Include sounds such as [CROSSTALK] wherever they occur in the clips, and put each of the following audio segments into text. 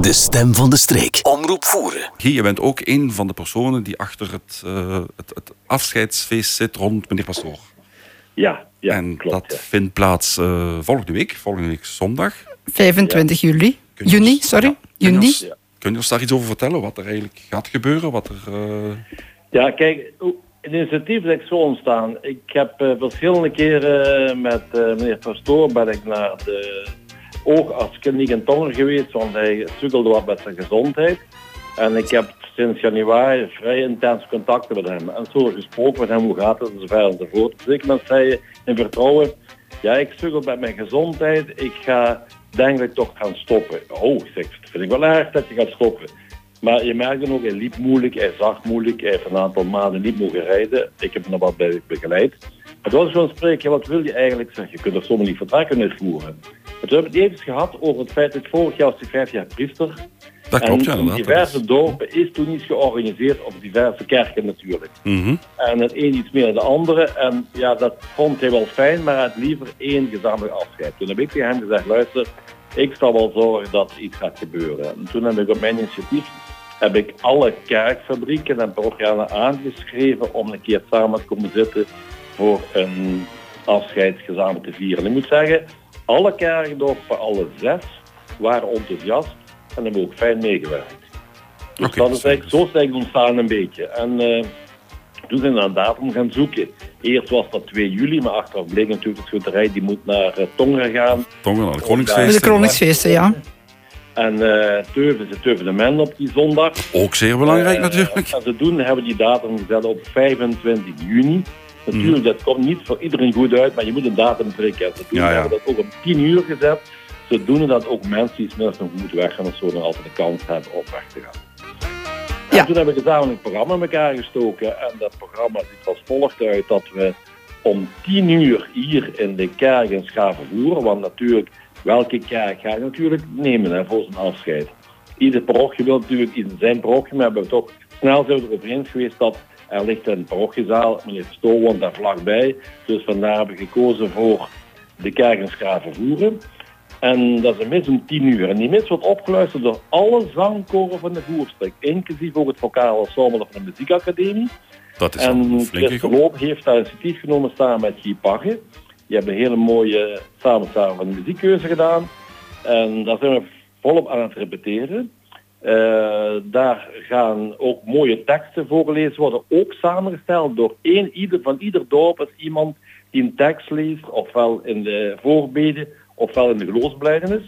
De stem van de streek. Omroep voeren. Guy, je bent ook een van de personen die achter het, uh, het, het afscheidsfeest zit rond meneer Pastoor. Ja, ja En klopt, dat ja. vindt plaats uh, volgende week, volgende week zondag. 25 juli. Kun je Juni, ons- sorry. ja, kun je Juni. ons- Ja. Kun je ons daar iets over vertellen, wat er eigenlijk gaat gebeuren? Wat er, uh... Ja, kijk, het initiatief is zo ontstaan. Ik heb uh, verschillende keren met uh, meneer Pastoor ben ik naar de oogartskliniek in Tongen geweest, want hij sukkelde wat met zijn gezondheid. En ik heb sinds januari vrij intens contacten met hem. En zo gesproken met hem, hoe gaat het, enzovoort. Dus ik met zei in vertrouwen, ja, ik sukkel met mijn gezondheid, ik ga denk ik toch gaan stoppen. Oh, zeg, dat vind ik wel erg dat je gaat stoppen. Maar je merkt dan ook, hij liep moeilijk, hij zag moeilijk, hij heeft een aantal maanden niet mogen rijden. Ik heb hem nog wat bij begeleid. Het was zo'n spreken, wat wil je eigenlijk? Zeg, je kunt er zomaar niet vertrekken uitvoeren. Toen hebben we het even gehad over het feit dat vorig jaar was hij vijf jaar priester. Dat klopt, ja, en in diverse dorpen is toen iets georganiseerd op diverse kerken natuurlijk. Mhm. En het een iets meer dan de andere. En ja, dat vond hij wel fijn, maar hij had liever één gezamenlijk afscheid. Toen heb ik tegen hem gezegd, luister, ik zal wel zorgen dat er iets gaat gebeuren. En toen heb ik op mijn initiatief heb ik alle kerkfabrieken en parochianen aangeschreven om een keer samen te komen zitten voor een afscheid gezamenlijk te vieren. En ik moet zeggen, alle kerkdorpen, alle zes, waren enthousiast en hebben ook fijn meegewerkt. Dus Oké, dat is zo. eigenlijk, zo is het eigenlijk ontstaan een beetje. En eh, toen zijn we naar een datum gaan zoeken. Eerst was dat 2 juli, maar achteraf bleek natuurlijk de schutterij die moet naar eh, Tongeren gaan. Tongen aan de Met Koningsfeest. de Kroningsfeesten, ja. En eh Teuven is Teuven de Men op die zondag. Ook zeer belangrijk Eh, natuurlijk. En zodoende hebben we die datum gezet op 25 juni. Natuurlijk, dat komt niet voor iedereen goed uit, maar je moet een datum prikken. En Ja, ja. hebben we dat ook om 10 uur gezet. Zodoende dat ook mensen die smiddags nog goed weggaan of zo dan altijd de kans hebben om weg te gaan. En Ja. toen hebben we gezamenlijk een programma in elkaar gestoken. En dat programma ziet als volgt uit dat we om 10 uur hier in de kerk in Schaven voeren. Want natuurlijk, welke kerk ga je natuurlijk nemen hè, voor zijn afscheid? Ieder parochie wil natuurlijk iets in zijn parochie, maar hebben we toch snel zijn we erover eens geweest dat er ligt een parochiezaal, meneer Stoel woont daar vlakbij. Dus vandaar hebben we gekozen voor de kerk in Schaven voeren. En dat is een mis om 10 uur. En die mis wordt opgeluisterd door alle zangkoren van de voerstreek, inclusief ook het vocale ensemble van de muziekacademie. Dat is En Chris. Verloop heeft daar initiatief genomen samen met Guy Pagge. Die hebben een hele mooie samenstelling van de muziekkeuze gedaan. En daar zijn we volop aan het repeteren. Eh, daar gaan ook mooie teksten voorgelezen worden, ook samengesteld door één ieder van ieder dorp is iemand die een tekst leest, ofwel in de voorbeden, ofwel in de geloofsbelijdenis.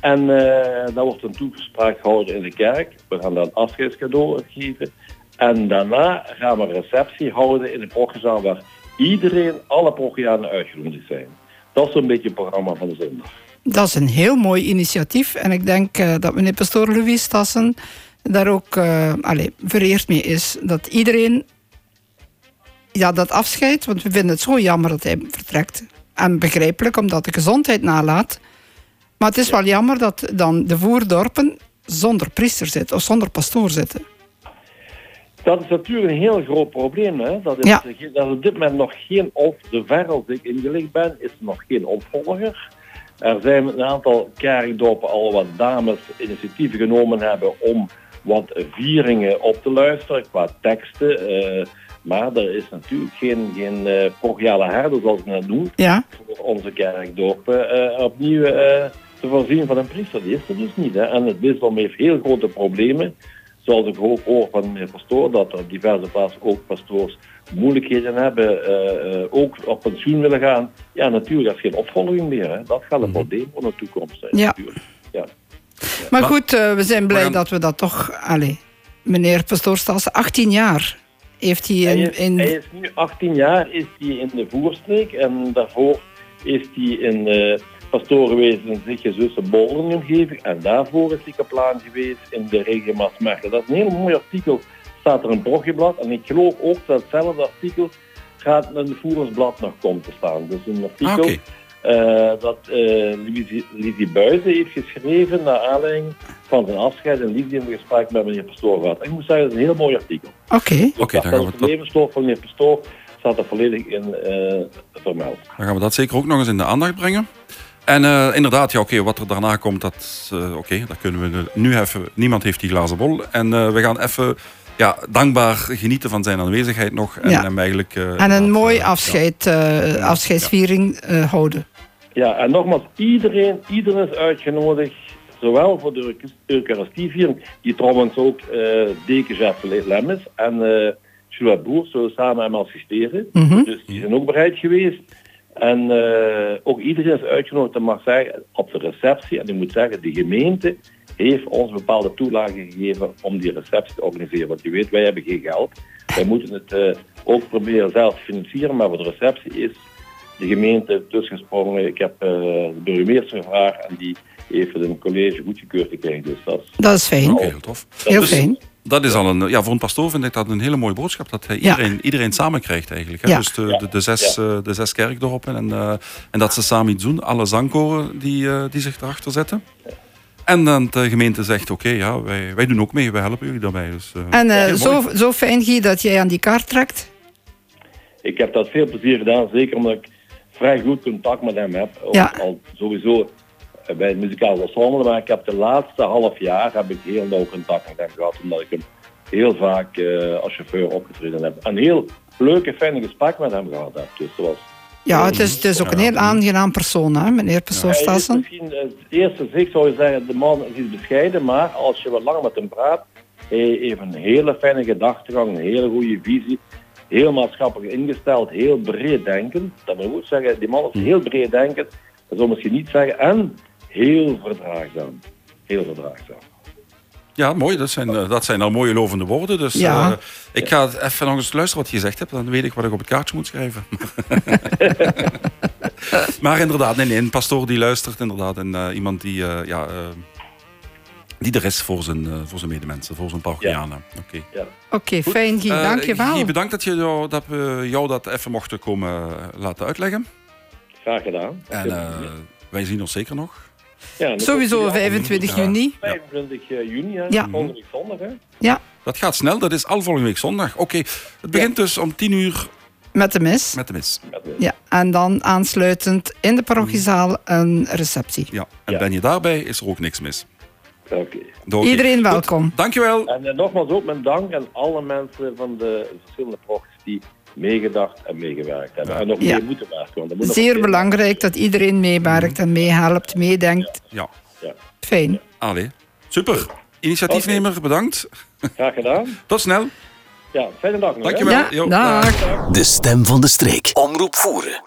En eh daar wordt een toespraak gehouden in de kerk. We gaan dan een afscheidscadeau geven. En daarna gaan we een receptie houden in de progiezaal waar iedereen, alle progianen uitgenodigd zijn. Dat is zo'n beetje het programma van de zondag. Dat is een heel mooi initiatief. En ik denk eh, dat meneer pastoor Louis Tassen daar ook eh allee, vereerd mee is. Dat iedereen ja, dat afscheid, want we vinden het zo jammer dat hij vertrekt. En begrijpelijk, omdat de gezondheid nalaat. Maar het is wel jammer dat dan de voerdorpen zonder priester zitten of zonder pastoor zitten. Dat is natuurlijk een heel groot probleem. Hè? Dat, is, Ja. dat is op dit moment nog geen, op de ver als ik ingelicht ben, is nog geen opvolger. Er zijn een aantal kerkdorpen al wat dames initiatieven genomen hebben om wat vieringen op te luisteren qua teksten. eh, maar er is natuurlijk geen, geen progiale herder, zoals ik net noem, Ja, voor onze kerkdorpen eh, opnieuw te voorzien van een priester. Die is er dus niet. Hè? En het bisdom heeft heel grote problemen. Zoals ik ook hoor van meneer Pastoor, dat er op diverse plaatsen ook pastoors moeilijkheden hebben, eh, eh, ook op pensioen willen gaan. Ja, natuurlijk, dat is geen opvolging meer. Hè? Dat gaat een probleem voor de toekomst zijn. Ja. Natuurlijk. Ja. maar goed, eh, we zijn blij dat we dat toch... Allee, meneer pastoor Stassen, 18 jaar heeft hij in... is, in hij is nu 18 jaar, is hij in de voerstreek en daarvoor is hij in eh pastoor geweest in Zitje Zussen Bolden omgeving en daarvoor is hij kaplaan geweest in de regio Maasmechelen. Dat is een heel mooi artikel, staat er een blogjeblad en ik geloof ook dat hetzelfde artikel gaat in het voerersblad nog komt te staan. Dus een artikel Ah, eh, dat eh Lizzie, Lizzie Buizen heeft geschreven naar aanleiding van zijn afscheid en liefde in een gesprek met meneer Pastoor gehad. En ik moet zeggen, dat is een heel mooi artikel. Oké, Oké, dan gaan we de dat- levensloop van meneer Pastoor staat er volledig in eh, vermeld. Dan gaan we dat zeker ook nog eens in de aandacht brengen. En eh, inderdaad, ja, oké, wat er daarna komt, dat, eh, oké, dat kunnen we nu even. Niemand heeft die glazen bol. En eh, we gaan even ja, dankbaar genieten van zijn aanwezigheid nog. En Ja. hem eigenlijk, eh, En een mooi eh, afscheid, eh, afscheidsviering eh, houden. Ja, en nogmaals, iedereen, iedereen is uitgenodigd. Zowel voor de Eucharistieviering, die trouwens ook uh, dekenchef Lem is. En uh, Jules Boer zullen samen hem assisteren. Mhm. Dus die zijn ook bereid geweest. En uh, ook iedereen is uitgenodigd, dat mag zeggen, op de receptie. En ik moet zeggen, de gemeente heeft ons bepaalde toelagen gegeven om die receptie te organiseren. Want je weet, wij hebben geen geld. Wij moeten het uh, ook proberen zelf te financieren. Maar voor de receptie is de gemeente tussensprongen. Ik heb uh, de burgemeester gevraagd en die heeft een college goedgekeurd gekregen. Dus dat is, dat is fijn. Heel tof. Heel dus, fijn. Dat is al een, ja, voor een pastoor vind ik dat een hele mooie boodschap. Dat hij iedereen, ja. iedereen samen krijgt eigenlijk. Hè? Ja. Dus de, de, de, zes, ja. de zes kerkdorpen. En, uh, en dat ze samen iets doen. Alle zangkoren die, uh, die zich erachter zetten. En dan de gemeente zegt, oké, okay, ja, wij, wij doen ook mee. Wij helpen jullie daarbij. Dus, uh, en uh, zo, zo fijn, Guy, dat jij aan die kaart trekt? Ik heb dat veel plezier gedaan. Zeker omdat ik vrij goed contact met hem heb. Ja. Al sowieso bij het muzikaal ensemble. Maar ik heb de laatste half jaar heb ik heel nauw contact met hem gehad. Omdat ik hem heel vaak uh, als chauffeur opgetreden heb. Een heel leuke, fijne gesprek met hem gehad heb. Dus dat was ja, het is, het is ook een heel aangenaam persoon, hè, meneer Pastoor Stassen. Misschien het eerste zicht zou je zeggen, de man is iets bescheiden, maar als je wat langer met hem praat, hij heeft een hele fijne gedachtegang, een hele goede visie, heel maatschappelijk ingesteld, heel breed denkend. Dat moet ik zeggen, die man is heel breed denkend, dat zou misschien niet zeggen, en heel verdraagzaam. Heel verdraagzaam. Ja, mooi. Dat zijn, uh, dat zijn al mooie lovende woorden. Dus ja. uh, ik ga even nog eens luisteren wat je gezegd hebt. Dan weet ik wat ik op het kaartje moet schrijven. [LAUGHS] maar inderdaad, nee, nee, een pastoor die luistert inderdaad. En uh, iemand die, ja, die er is voor zijn, voor zijn medemensen, voor zijn parochianen. Ja. Oké, ja. okay, fijn Guy, dank je wel. Guy, bedankt dat, je, jou, dat we jou dat even mochten komen laten uitleggen. Graag gedaan. En wij zien ons zeker nog. Ja, Sowieso 25 juni. 25 juni, hè? Ja. volgende week zondag. Hè? Ja. Dat gaat snel, dat is al volgende week zondag. Oké, okay. het begint ja. dus om 10 uur. Met de mis. Met de mis. Ja, en dan aansluitend in de parochiezaal een receptie. Ja, en ja. ben je daarbij, is er ook niks mis. Oké. Okay. Iedereen welkom. Goed. Dankjewel. En uh, nogmaals ook mijn dank aan alle mensen van de verschillende prochies die meegedacht en meegewerkt hebben. Ja. En nog ja. meer moeten werken. Want Zeer belangrijk dat iedereen meewerkt en meehelpt, meedenkt. Ja. ja. Fijn. Allee, super. Initiatiefnemer, okay. bedankt. Graag gedaan. Tot snel. Ja, fijne dag nog. Dankjewel. Ja, dag. De stem van de streek. Omroep voeren.